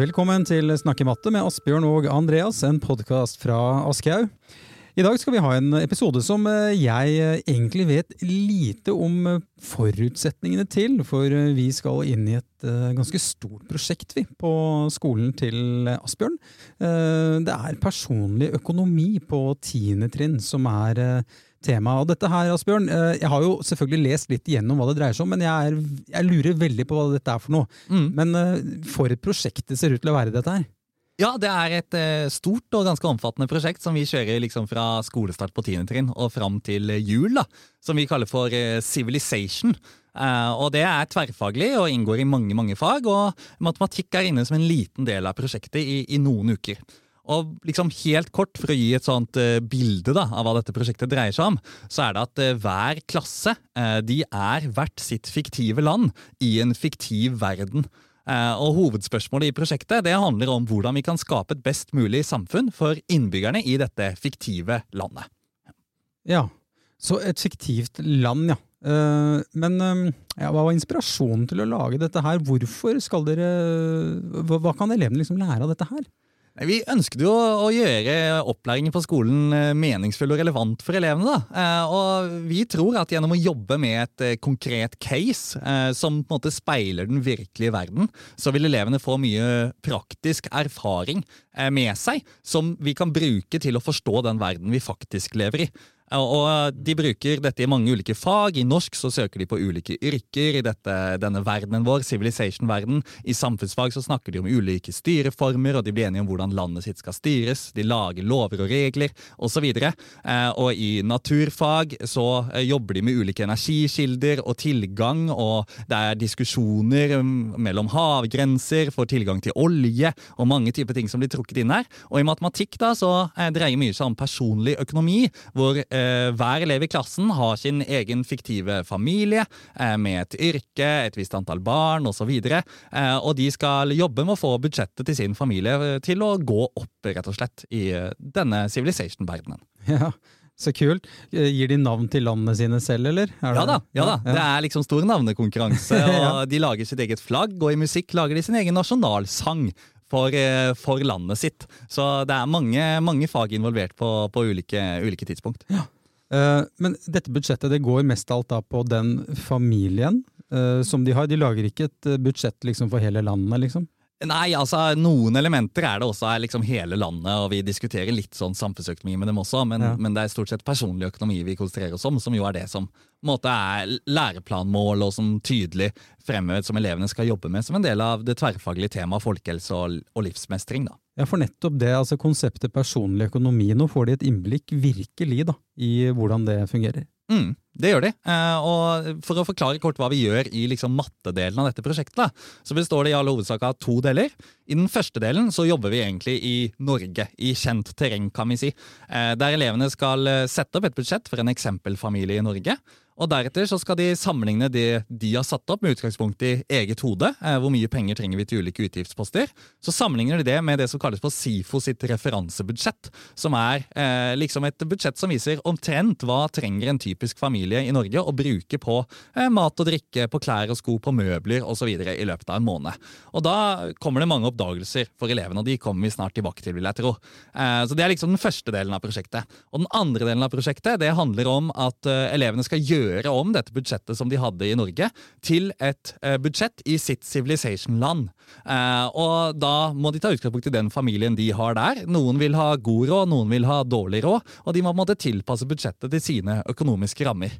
Velkommen til Snakke matte med Asbjørn og Andreas, en podkast fra Aschehoug. I dag skal vi ha en episode som eh, jeg eh, egentlig vet lite om eh, forutsetningene til, for vi skal inn i et ganske stort prosjekt vi, på skolen til Asbjørn. Det er personlig økonomi på tiende trinn som er tema. Og dette her, Asbjørn, jeg har jo selvfølgelig lest litt igjennom hva det dreier seg om, men jeg, er, jeg lurer veldig på hva dette er for noe. Mm. Men for et prosjekt det ser ut til å være, dette her. Ja, det er et uh, stort og ganske omfattende prosjekt som vi kjører liksom fra skolestart på tiende trinn og fram til jul. da, Som vi kaller for uh, Civilization. og Det er tverrfaglig og inngår i mange mange fag. og Matematikk er inne som en liten del av prosjektet i, i noen uker. Og liksom helt kort, for å gi et sånt bilde da, av hva dette prosjektet dreier seg om, så er det at hver klasse de er hvert sitt fiktive land i en fiktiv verden. Og Hovedspørsmålet i prosjektet det handler om hvordan vi kan skape et best mulig samfunn for innbyggerne i dette fiktive landet. Ja, så et fiktivt land, ja. Men ja, hva var inspirasjonen til å lage dette her? Hvorfor skal dere Hva kan elevene liksom lære av dette her? Vi ønsket jo å gjøre opplæringen på skolen eh, meningsfull og relevant for elevene. Da. Eh, og vi tror at gjennom å jobbe med et eh, konkret case som på en måte speiler den virkelige verden, så vil elevene få mye praktisk erfaring med seg som vi kan bruke til å forstå den verden vi faktisk lever i. Og De bruker dette i mange ulike fag. I norsk så søker de på ulike yrker i dette, denne verdenen vår, civilization-verden. I samfunnsfag så snakker de om ulike styreformer, og de blir enige om hvordan landet sitt skal styres. De lager lover og regler osv. Og, eh, og i naturfag så eh, jobber de med ulike energikilder og tilgang, og det er diskusjoner mm, mellom havgrenser for tilgang til olje og mange typer ting som blir trukket inn her. Og i matematikk da så eh, dreier mye seg om personlig økonomi, hvor Eh, hver elev i klassen har sin egen fiktive familie eh, med et yrke, et visst antall barn osv. Og, eh, og de skal jobbe med å få budsjettet til sin familie til å gå opp, rett og slett, i denne civilization-verdenen. Ja. Så kult. Gir de navn til landene sine selv, eller? Ja da, ja da. Det er liksom stor navnekonkurranse. og De lager sitt eget flagg, og i musikk lager de sin egen nasjonalsang for, eh, for, landet sitt. Så det er mange, mange fag involvert på, på ulike, ulike, tidspunkt. Ja. Uh, men dette budsjettet det går mest alt da på den familien uh, som de har. De lager ikke et budsjett liksom, for hele landet, liksom? Nei, altså noen elementer er det også er liksom hele landet, og vi diskuterer litt sånn samfunnsøkonomi med dem også, men, ja. men, det er stort sett personlig økonomi vi konsentrerer oss om, som jo er det som måte, er læreplanmål, og som tydelig fremhevet som elevene skal jobbe med som en del av det tverrfaglige temaet folkehelse og, og livsmestring. da. Ja, for nettopp det, altså konseptet personlig økonomi, nå får de et innblikk virkelig da, i hvordan det fungerer. Mm, det gjør de. Eh, og For å forklare kort hva vi gjør i liksom mattedelen av dette prosjektet, så består det i all hovedsak av to deler. I den første delen så jobber vi egentlig i Norge, i kjent terreng, kan vi si. Eh, der elevene skal eh, sette opp et budsjett for en eksempelfamilie i Norge. Og Deretter så skal de sammenligne det de har satt opp med utgangspunkt i eget hode. Eh, hvor mye penger trenger vi til ulike utgiftsposter. Så sammenligner de det med det som kalles for SIFO sitt referansebudsjett. Som er eh, liksom et budsjett som viser omtrent hva trenger en typisk familie i Norge å bruke på eh, mat og drikke, på klær og sko, på møbler osv. i løpet av en måned. Og Da kommer det mange oppdagelser for elevene, og de kommer vi snart tilbake til, vil jeg tro. Eh, så Det er liksom den første delen av prosjektet. Og Den andre delen av prosjektet det handler om at eh, elevene skal gjøre gjøre om dette budsjettet som de hadde i Norge, til et eh, budsjett i sitt civilization-land. Eh, og da må de ta utgangspunkt i den familien de har der. Noen vil ha god råd, noen vil ha dårlig råd, og de må på en måte tilpasse budsjettet til sine økonomiske rammer.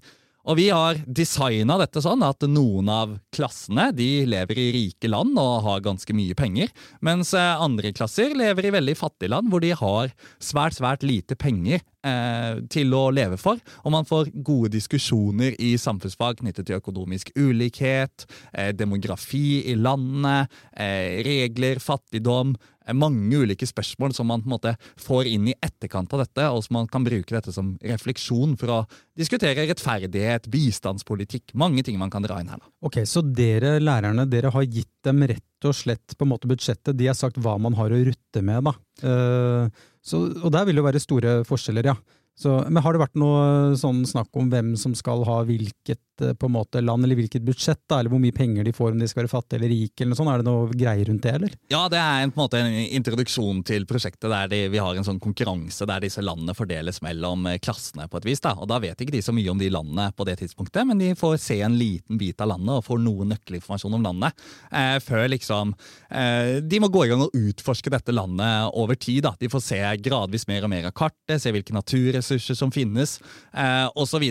Og vi har designa dette sånn at noen av klassene de lever i rike land og har ganske mye penger, mens eh, andre klasser lever i veldig fattige land hvor de har svært, svært lite penger eh, til å leve for. Og man får gode diskusjoner i samfunnsfag knyttet til økonomisk ulikhet, eh, demografi i landet, regler, fattigdom mange ulike spørsmål som man på en måte får inn i etterkant av dette, og som man kan bruke dette som refleksjon for å diskutere rettferdighet, bistandspolitikk, mange ting man kan dra inn her. Ok, Så dere lærerne, dere har gitt dem rett og slett på en måte budsjettet, de har sagt hva man har å rutte med, da. Uh, så, og der vil det være store forskjeller, ja. Så, men har det vært noe sånn snakk om hvem som skal ha hvilket på en måte land, eller hvilket budsjett, da, eller hvor mye penger de får om de skal være fattige eller rike, eller noe sånt? Er det noe greier rundt det, eller? Ja, det er en, på en måte en introduksjon til prosjektet der de, vi har en sånn konkurranse der disse landene fordeles mellom eh, klassene på et vis. da, og Da vet ikke de så mye om de landene på det tidspunktet, men de får se en liten bit av landet og får noe nøkkelinformasjon om landet. Eh, før liksom eh, De må gå i gang og utforske dette landet over tid. da, De får se gradvis mer og mer av kartet, se hvilke naturressurser som finnes, eh, osv.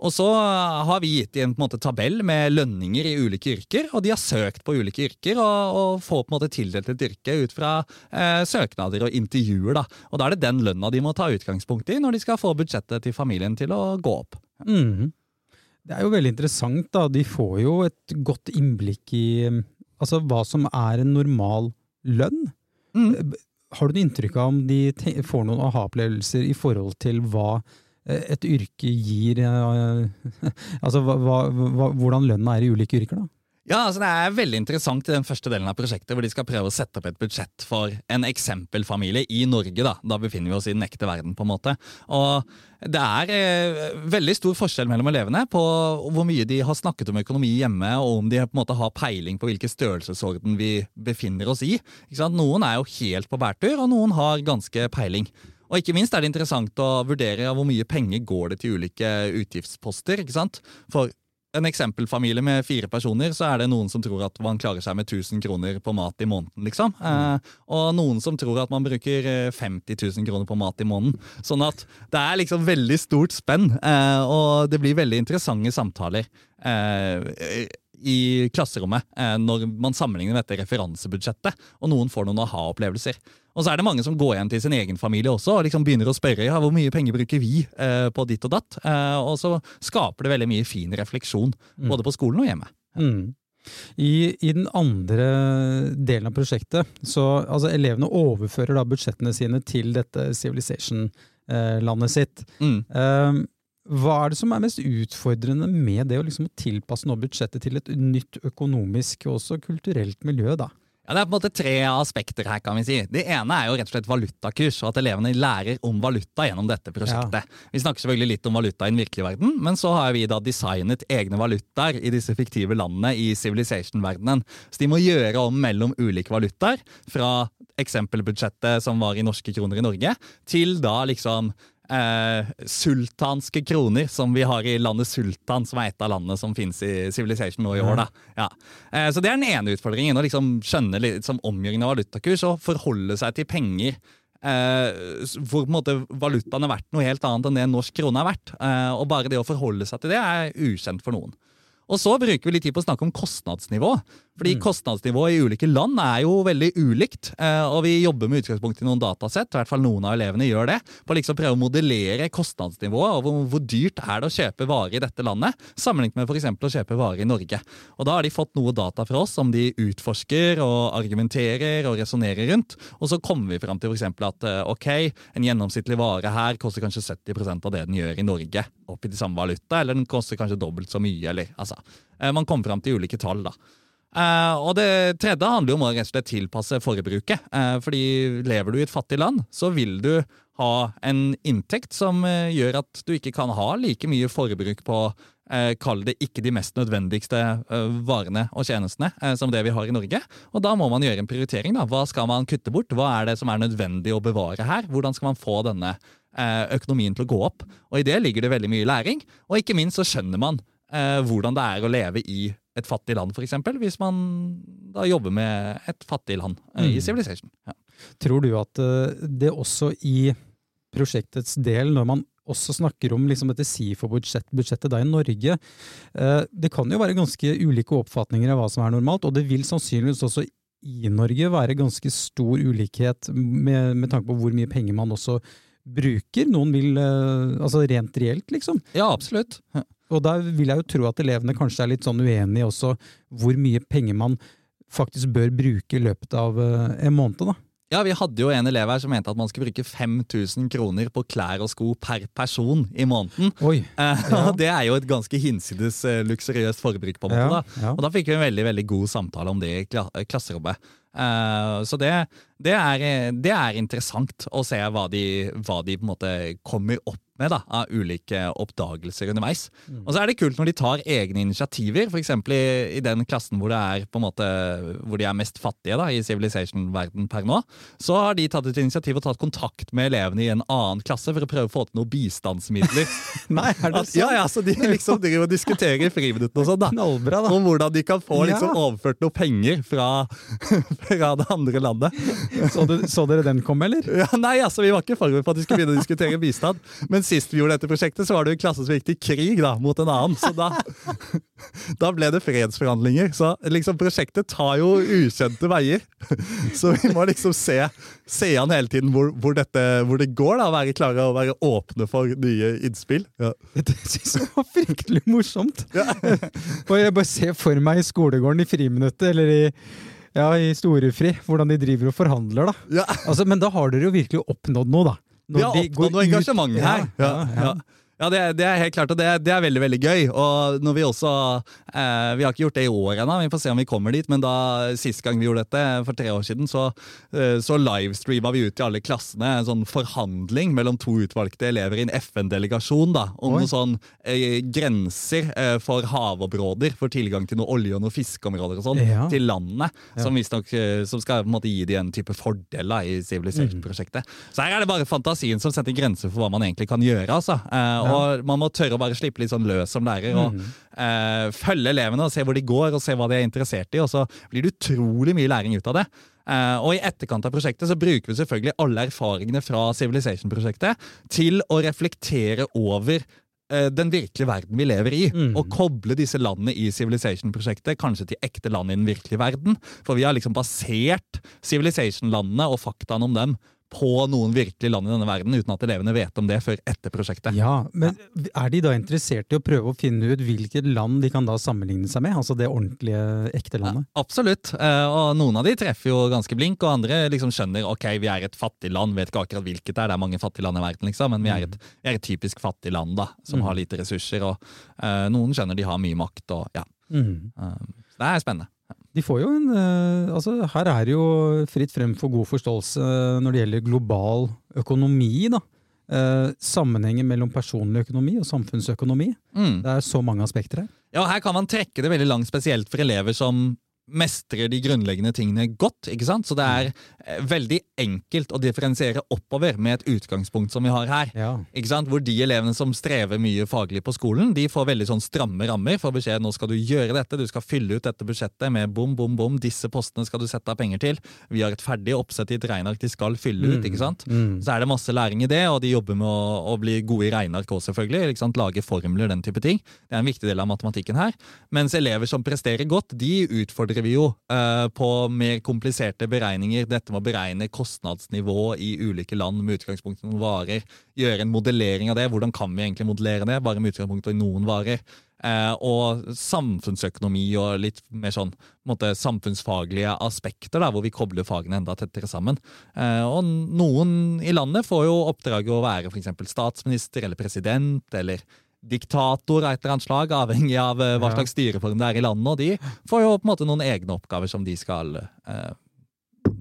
Og så har vi gitt i en, en måte, tabell med lønninger i ulike yrker, og de har søkt på ulike yrker og, og får på en måte tildelt et yrke ut fra eh, søknader og intervjuer. da. Og Da er det den lønna de må ta utgangspunkt i når de skal få budsjettet til familien til å gå opp. Mm. Det er jo veldig interessant. da. De får jo et godt innblikk i altså, hva som er en normal lønn. Mm. Har du noe inntrykk av om de får noen aha-opplevelser i forhold til hva eh, et yrke gir Altså hva, hva, hvordan lønna er i ulike yrker, da? Ja, altså Det er veldig interessant i den første delen av prosjektet, hvor de skal prøve å sette opp et budsjett for en eksempelfamilie i Norge. Da Da befinner vi oss i den ekte verden. på en måte. Og Det er eh, veldig stor forskjell mellom elevene på hvor mye de har snakket om økonomi hjemme, og om de på en måte har peiling på hvilken størrelsesorden vi befinner oss i. Noen er jo helt på bærtur, og noen har ganske peiling. Og ikke minst er det interessant å vurdere hvor mye penger går det til ulike utgiftsposter. ikke sant? For en eksempelfamilie med fire personer, så er det noen som tror at man klarer seg med 1000 kroner på mat i måneden. liksom. Mm. Eh, og noen som tror at man bruker 50 eh, 000 kroner på mat i måneden. Sånn at det er liksom veldig stort spenn, eh, og det blir veldig interessante samtaler. Eh, i klasserommet eh, når man sammenligner dette referansebudsjettet, og noen får noen aha-opplevelser. Og så er det mange som går igjen til sin egen familie også og liksom begynner å spørre ja, hvor mye penger bruker vi eh, på ditt og datt. Eh, og så skaper det veldig mye fin refleksjon, mm. både på skolen og hjemme. Mm. I, I, den andre delen av prosjektet, så altså elevene overfører da budsjettene sine til dette Civilization-landet sitt. Mm. Um, hva er det som er mest utfordrende med det å liksom tilpasse nå budsjettet til et nytt økonomisk og også kulturelt miljø? da? Ja, Det er på en måte tre aspekter her. kan vi si. Det ene er jo rett og slett valutakurs, og at elevene lærer om valuta gjennom dette prosjektet. Ja. Vi snakker selvfølgelig litt om valuta i den virkelige verden, men så har vi da designet egne valutaer i disse fiktive landene i civilization-verdenen. Så de må gjøre om mellom ulike valutaer, fra eksempelbudsjettet som var i norske kroner i Norge, til da liksom eh, sultanske kroner, som vi har i landet Sultan, som er et av landene som finnes i Civilization nå i år. Ja. Eh, så det er den ene utfordringen, å liksom skjønne liksom, omgjøringen av valutakurs og forholde seg til penger. Eh, hvor på en måte valutaen er verdt noe helt annet enn det norsk krone er verdt. Eh, og bare det å forholde seg til det er ukjent for noen. Og så bruker vi litt tid på å snakke om kostnadsnivå. Fordi mm. kostnadsnivået i ulike land er jo veldig ulikt. Eh, og vi jobber med utgangspunkt i noen datasett, i hvert fall noen av elevene gjør det, på liksom prøve å modellere kostnadsnivået og hvor, hvor, dyrt er det å kjøpe varer i dette landet, sammenlignet med f.eks. å kjøpe varer i Norge. Og da har de fått noe data fra oss som de utforsker og argumenterer og resonnerer rundt. Og så kommer vi fram til f.eks. at eh, ok, en gjennomsnittlig vare her koster kanskje 70% av det den gjør i Norge, opp i de samme valuta, eller den koster kanskje dobbelt så mye, eller altså. Eh, man kommer fram til ulike tall, da. Uh, og det tredje handler om å rett og slett tilpasse forbruket. Uh, fordi lever du i et fattig land, så vil du ha en inntekt som uh, gjør at du ikke kan ha like mye forbruk på Kall det ikke de mest nødvendigste varene og tjenestene som det vi har i Norge. Og da må man gjøre en prioritering. da. Hva skal man kutte bort? Hva er det som er nødvendig å bevare her? Hvordan skal man få denne økonomien til å gå opp? Og i det ligger det veldig mye læring. Og ikke minst så skjønner man hvordan det er å leve i et fattig land, f.eks., hvis man da jobber med et fattig land mm. i Civilization. Ja. Tror du at eh, det også i prosjektets del, når man også snakker om liksom dette SIFO-budsjettet da i Norge. Eh, det kan jo være ganske ulike oppfatninger av hva som er normalt, og det vil sannsynligvis også i Norge være ganske stor ulikhet med, med tanke på hvor mye penger man også bruker. Noen vil Altså rent reelt, liksom. Ja, absolutt. Ja. Og da vil jeg jo tro at elevene kanskje er litt sånn uenige også hvor mye penger man faktisk bør bruke i løpet av eh, en måned. da. Ja, Vi hadde jo en elev her som mente at man skulle bruke 5000 kroner på klær og sko per person i måneden. Oi, eh, ja. Det er jo et ganske hinsides eh, luksuriøst forbruk. på en måte. Ja, da. Ja. Og da fikk vi en veldig veldig god samtale om det i klasserommet. Så det, det, er, det, er, interessant å se hva de, hva de, på en måte kommer opp med da, av ulike oppdagelser underveis. Mm. Og så er det kult når de tar egne initiativer, f.eks. I, i den klassen hvor, det er, på en måte, hvor de er mest fattige da, i civilization-verden per nå. Så har de tatt et initiativ og tatt kontakt med elevene i en annen klasse for å prøve å få til noen bistandsmidler. Nei, er det At, ja, ja, så De liksom driver og diskuterer i friminuttene og sånn da. Knallbra, da. Om hvordan de kan få liksom, Ja. overført noe penger fra, fra det andre landet. Så, du, så dere den komme, eller? Ja, nei, altså, Vi var ikke forberedt på at de skulle begynne å diskutere bistand. Men sist vi gjorde dette prosjektet, så var det jo en klasse som gikk til krig da, mot en annen. Så da, da ble det fredsforhandlinger. Så liksom, prosjektet tar jo ukjente veier. Så vi må liksom se, se an hele tiden hvor, hvor, dette, hvor det går. da, Være klare og være åpne for nye innspill. Ja. Det syns jeg var fryktelig morsomt. Og jeg bare ser for meg i skolegården i friminuttet, eller i, ja, i storefri, hvordan de driver og forhandler, da. Ja. Altså, men da har dere jo virkelig oppnådd noe, da. Når Vi har oppnådd noe engasjement her. Ja, ja. Ja, det, det er helt klart, og det, det er veldig veldig gøy. Og når Vi også, eh, vi har ikke gjort det i år ennå, vi får se om vi kommer dit. Men da sist gang vi gjorde dette, for tre år siden, så, eh, så livestreama vi ut til alle klassene en sånn forhandling mellom to utvalgte elever i en FN-delegasjon da, om Oi. noen sånn eh, grenser eh, for havområder, for tilgang til noe olje- og noe fiskeområder og sånn, Ja. til landene. Ja. Som, visstnok, eh, som skal på en måte gi dem en type fordel da, i Civilization-prosjektet. Så her er det bare fantasien som setter grenser for hva man egentlig kan gjøre. altså. Eh, Og man må tørre å bare slippe litt sånn løs som lærer. og eh, Følge elevene og se hvor de går, og se hva de er interessert i. Og så blir det utrolig mye læring ut av det. Eh, og I etterkant av prosjektet så bruker vi selvfølgelig alle erfaringene fra Civilization-prosjektet til å reflektere over eh, den virkelige verden vi lever i, Mm. og koble disse landene i Civilization-prosjektet kanskje til ekte land i den virkelige verden. For vi har liksom basert Civilization-landene og faktaene om dem på noen virkelige land i denne verden, uten at elevene vet om det før etter prosjektet. Ja, men er de da interessert i å prøve å finne ut hvilket land de kan da sammenligne seg med? Altså det ordentlige, ekte landet? Absolutt. Eh, Og noen av de treffer jo ganske blink, og andre liksom skjønner ok, vi er et fattig land. Vet ikke akkurat hvilket det er, det er mange fattige land i verden, liksom, men vi er et, vi er et typisk fattig land da, som Mm. har lite ressurser. Og uh, noen skjønner de har mye makt, og ja. Mm. så det er spennende. De får jo en eh, Altså, her er det jo fritt frem for god forståelse når det gjelder global økonomi, da. Eh, sammenhengen mellom personlig økonomi og samfunnsøkonomi. Mm. Det er så mange aspekter her. Ja, Her kan man trekke det veldig langt, spesielt for elever som mestrer de grunnleggende tingene godt. ikke sant? Så det er eh, veldig enkelt å differensiere oppover med et utgangspunkt som vi har her. Ja. Ikke sant? Hvor de elevene som strever mye faglig på skolen, de får veldig sånn stramme rammer. Får beskjed nå skal du gjøre dette, du skal fylle ut dette budsjettet med bom, bom, bom. Disse postene skal du sette av penger til. Vi har et ferdig oppsett i et regneark de skal fylle ut. ikke sant? Mm. Så er det masse læring i det, og de jobber med å, å bli gode i regneark også, selvfølgelig. Ikke sant? Lage formler, den type ting. Det er en viktig del av matematikken her. Mens elever som presterer godt, de utfordrer vi jo eh, på mer kompliserte beregninger. Dette med å beregne kostnadsnivå i ulike land med utgangspunkt i noen varer. Gjøre en modellering av det. Hvordan kan vi egentlig modellere det? Bare med utgangspunkt i noen varer. Uh, og samfunnsøkonomi og litt mer sånn måte, samfunnsfaglige aspekter, da, hvor vi kobler fagene enda tettere sammen. Uh, og noen i landet får jo oppdraget å være f.eks. statsminister eller president eller diktator av et eller annet slag, avhengig av eh, hva slags styreform det er i landet. Og de får jo på en måte noen egne oppgaver som de skal eh,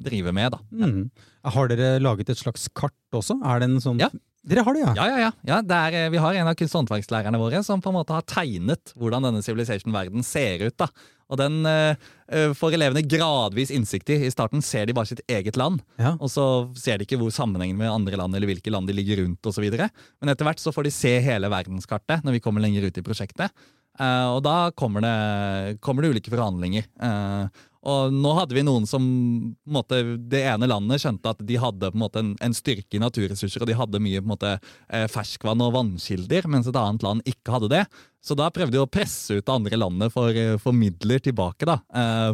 drive med. da. Mm. Har dere laget et slags kart også? Er det en sånn Ja. Dere har det, ja? Ja, ja, ja. ja det er, eh, vi har en av kunst- og håndverkslærerne våre som på en måte har tegnet hvordan denne Civilization-verden ser ut. da. Og den eh, eh, får elevene gradvis innsikt i. I starten ser de bare sitt eget land, Ja. og så ser de ikke hvor sammenhengen med andre land eller hvilke land de ligger rundt osv. Men etter hvert så får de se hele verdenskartet når vi kommer lenger ut i prosjektet. Eh, og da kommer det, kommer det ulike forhandlinger. Eh, og nå hadde vi noen som måte, Det ene landet skjønte at de hadde på en måte en, styrke i naturressurser, og de hadde mye måte eh, ferskvann og vannkilder, mens et annet land ikke hadde det. Så da prøvde de å presse ut det andre landet for, for midler tilbake, da,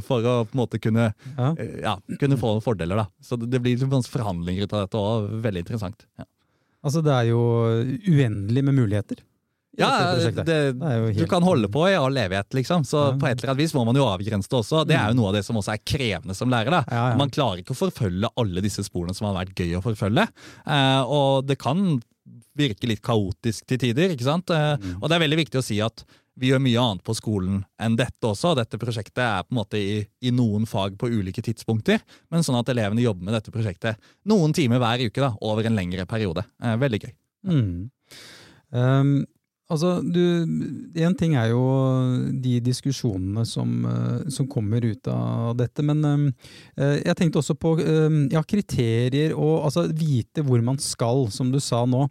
for å på en måte kunne, Ja. ja, kunne få fordeler. da. Så det, blir noen forhandlinger ut av dette òg. Veldig interessant. Ja. Altså, det er jo uendelig med muligheter. Ja, det, Det du kan holde på i all evighet, liksom. Så Ja. på et eller annet vis må man jo avgrense det også. Det er jo noe av det som også er krevende som lærer. ja. Man klarer ikke å forfølge alle disse sporene som har vært gøy å forfølge. Eh, og det kan virke litt kaotisk til tider, ikke sant. Eh, Mm. Og det er veldig viktig å si at vi gjør mye annet på skolen enn dette også. Dette prosjektet er på en måte i, i noen fag på ulike tidspunkter, men sånn at elevene jobber med dette prosjektet noen timer hver uke da, over en lengre periode. Eh, veldig gøy. Mm. Um, altså, du, En ting er jo de diskusjonene som, uh, som kommer ut av dette, men um, uh, jeg tenkte også på ja, kriterier og altså, vite hvor man skal, som du sa nå.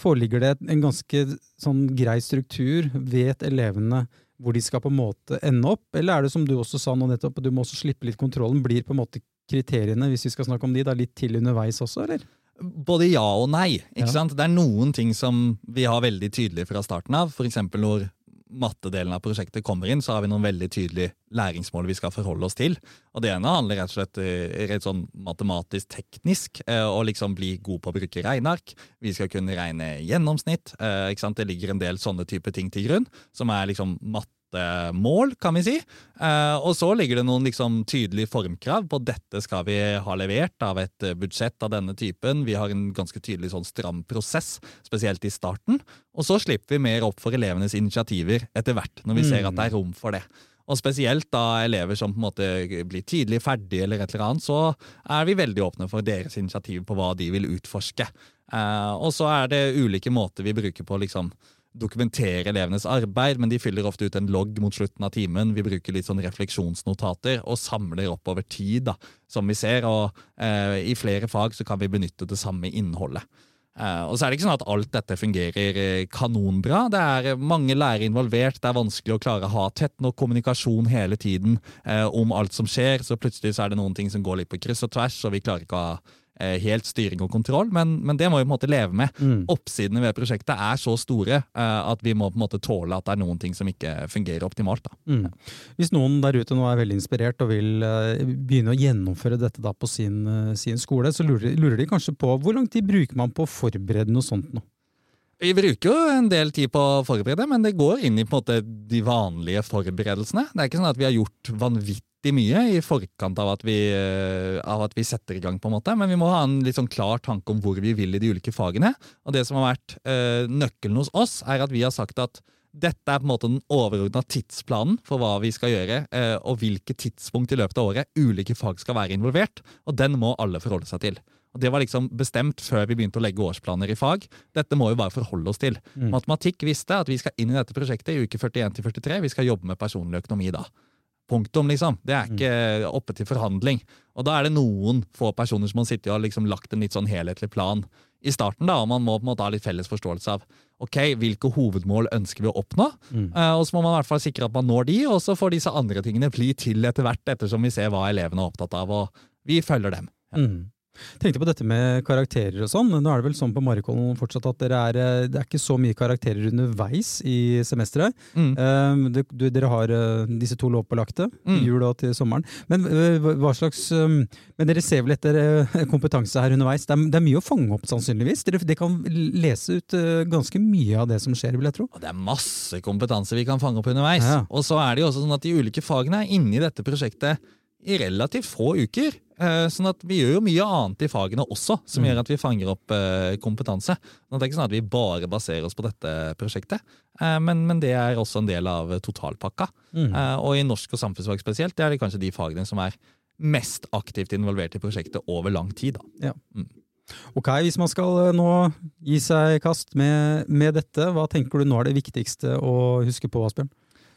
Foreligger det en ganske sånn grei struktur? Vet elevene hvor de skal på en måte ende opp, eller er det som du også sa nå nettopp, du må også slippe litt kontrollen? Blir på en måte kriteriene, hvis vi skal snakke om de, da litt til underveis også, eller? Både ja og nei. ikke Ja. sant? Det er noen ting som vi har veldig tydelig fra starten av. F.eks. når mattedelen av prosjektet kommer inn, så har vi noen veldig tydelige læringsmål vi skal forholde oss til. Og Det ene handler rett og slett eh, rett sånn matematisk teknisk, eh, å liksom bli god på å bruke regneark. Vi skal kunne regne gjennomsnitt. eh, ikke sant? Det ligger en del sånne type ting til grunn, som er liksom mattemål, kan vi si. Eh, og så ligger det noen liksom tydelige formkrav på dette skal vi ha levert av et budsjett av denne typen. Vi har en ganske tydelig sånn stram prosess, spesielt i starten. Og så slipper vi mer opp for elevenes initiativer etter hvert, når vi ser at det er rom for det. Og spesielt da elever som på en måte blir tidlig ferdig, eller et eller annet, så er vi veldig åpne for deres initiativ på hva de vil utforske. Eh, og så er det ulike måter vi bruker på liksom dokumentere elevenes arbeid, men de fyller ofte ut en logg mot slutten av timen. Vi bruker litt sånn refleksjonsnotater og samler opp over tid, da, som vi ser. Og eh, i flere fag så kan vi benytte det samme innholdet. Eh, og så er det ikke sånn at alt dette fungerer eh, kanonbra. Det er mange lærere involvert. Det er vanskelig å klare å ha tett nok kommunikasjon hele tiden eh, om alt som skjer. Så plutselig så er det noen ting som går litt på kryss og tvers, og vi klarer ikke å ha eh, helt styring og kontroll. Men, men det må vi på en måte leve med. Mm. Oppsidene ved prosjektet er så store eh, at vi må på en måte tåle at det er noen ting som ikke fungerer optimalt. da. Mm. Hvis noen der ute nå er veldig inspirert og vil eh, begynne å gjennomføre dette da på sin, eh, sin skole, så lurer, lurer de kanskje på hvor lang tid bruker man på å forberede noe sånt nå? Vi bruker jo en del tid på å forberede, men det går inn i måte de vanlige forberedelsene. Det er ikke sånn at vi har gjort vanvittig mye i forkant av at vi, eh, av at vi setter i gang, på en måte, men vi må ha en litt sånn klar tanke om hvor vi vil i de ulike fagene. Og det som har vært eh, nøkkelen hos oss, er at vi har sagt at dette er på en måte den overordna tidsplanen for hva vi skal gjøre, eh, og hvilke tidspunkt i løpet av året ulike fag skal være involvert. Og den må alle forholde seg til. Og Det var liksom bestemt før vi begynte å legge årsplaner i fag. Dette må vi bare forholde oss til. Mm. Matematikk visste at vi skal inn i dette prosjektet i uke 41-43. Vi skal jobbe med personlig økonomi da. Punktum, liksom. Det er ikke oppe til forhandling. Og da er det noen få personer som har sittet og liksom lagt en litt sånn helhetlig plan i starten, da, og man må på en måte ha litt felles forståelse av ok, hvilke hovedmål ønsker vi å oppnå. Mm. Uh, og så må man i hvert fall sikre at man når de, og så får disse andre tingene bli til etter hvert, ettersom vi ser hva elevene er opptatt av, og vi følger dem. Mm. Tenkte på dette med karakterer og sånn. Nå er det vel sånn på Marikollen fortsatt at er, eh, det er ikke så mye karakterer underveis i semesteret. Mm. Um, det- du, dere har eh, disse to lovpålagte, Mm. jul og til sommeren. Men eh, slags um, Men dere ser vel etter eh, kompetanse her underveis. Det er, det er mye å fange opp, sannsynligvis. Dere, dere kan lese ut eh, ganske mye av det som skjer, vil jeg tro. Det er masse kompetanse vi kan fange opp underveis. Ja. Og så er det jo også sånn at de ulike fagene er inne i dette prosjektet i relativt få uker. Eh, Sånn at vi gjør jo mye annet i fagene også, som Mm. gjør at vi fanger opp eh, kompetanse. Sånn at det er ikke sånn at vi bare baserer oss på dette prosjektet, Eh, men, men det er også en del av totalpakka. Mm. Eh, Og i norsk og samfunnsfag spesielt, det er det kanskje de fagene som er mest aktivt involvert i prosjektet over lang tid. da. Ok, Hvis man skal nå gi seg i kast med, med dette, hva tenker du nå er det viktigste å huske på, Asbjørn?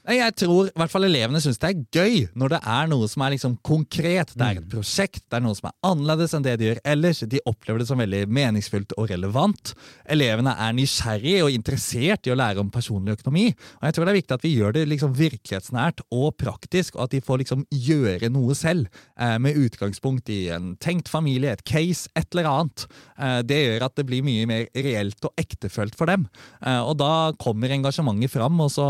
Nei, Jeg tror i hvert fall elevene syns det er gøy når det er noe som er liksom konkret. Det er et prosjekt, det er noe som er annerledes enn det de gjør ellers. De opplever det som veldig meningsfullt og relevant. Elevene er nysgjerrige og interessert i å lære om personlig økonomi. Og jeg tror det er viktig at vi gjør det liksom virkelighetsnært og praktisk, og at de får liksom gjøre noe selv. Eh, med utgangspunkt i en tenkt familie, et case, et eller annet. Eh, det gjør at det blir mye mer reelt og ektefølt for dem. Eh, og da kommer engasjementet fram, og så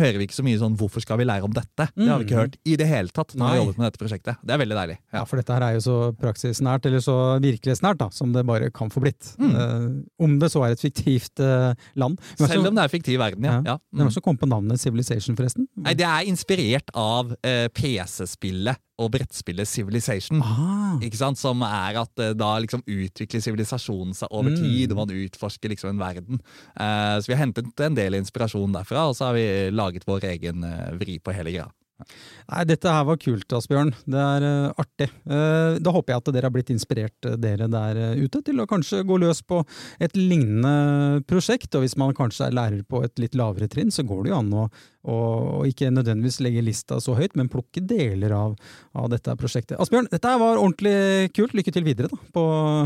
hører vi ikke så mye sånn 'hvorfor skal vi lære om dette'? Det har vi ikke Mm. hørt i det hele tatt når vi har jobbet med dette prosjektet. Det er veldig deilig. Ja, for dette her er jo så praksisnært, eller så virkelighetsnært, da, som det bare kan få blitt. Eh, om det så er et fiktivt uh, land. Men Selv også- om det er fiktiv verden, ja. Ja. ja. Mm. også kom på navnet Civilization, forresten? Nei, Det er inspirert av uh, PC-spillet og brettspillet Civilization. Ah, Ikke sant? Som er at eh, da liksom utvikler sivilisasjonen seg over Mm. tid, og man utforsker liksom en verden. Uh, så vi har hentet en del inspirasjon derfra, og så har vi laget vår egen uh, vri på hele greia. Nei, Dette her var kult, Asbjørn. Det er uh, artig. Uh, da håper jeg at dere har blitt inspirert, dere der ute, til å kanskje gå løs på et lignende prosjekt. Og hvis man kanskje er lærer på et litt lavere trinn, så går det jo an å, og ikke nødvendigvis legge lista så høyt, men plukke deler av, av dette prosjektet. Asbjørn, dette var ordentlig kult. Lykke til videre da, på,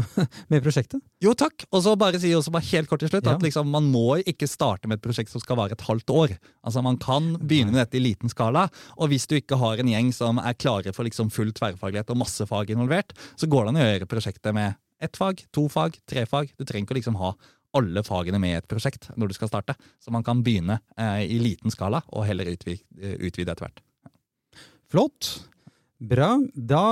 med prosjektet. Jo, takk. Og så bare si også bare helt kort til slutt ja. at liksom, man må ikke starte med et prosjekt som skal vare et halvt år. Altså Man kan begynne med dette i liten skala, og hvis du ikke har en gjeng som er klare for liksom full tverrfaglighet og masse fag involvert, så går det an å gjøre prosjektet med ett fag, to fag, tre fag. Du trenger ikke å liksom ha alle fagene med i et prosjekt når du skal starte. Så man kan begynne eh, i liten skala, og heller utvide, utvide etter hvert. Flott. Bra. Da,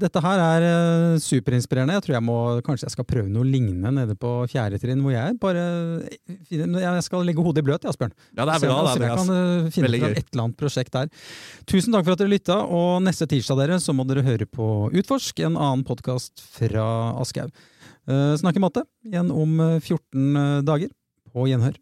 dette her er uh, superinspirerende. Jeg tror jeg må, kanskje jeg skal prøve noe lignende nede på fjerde trinn, hvor jeg bare Jeg skal legge hodet i bløt, Asbjørn. Ja, det er bra. Så jeg, jeg kan uh, finne fram et eller annet prosjekt der. Tusen takk for at dere lytta, og neste tirsdag dere, så må dere høre på Utforsk, en annen podkast fra Aschehoug. Uh, snakke matte igjen om 14 dager. På gjenhør.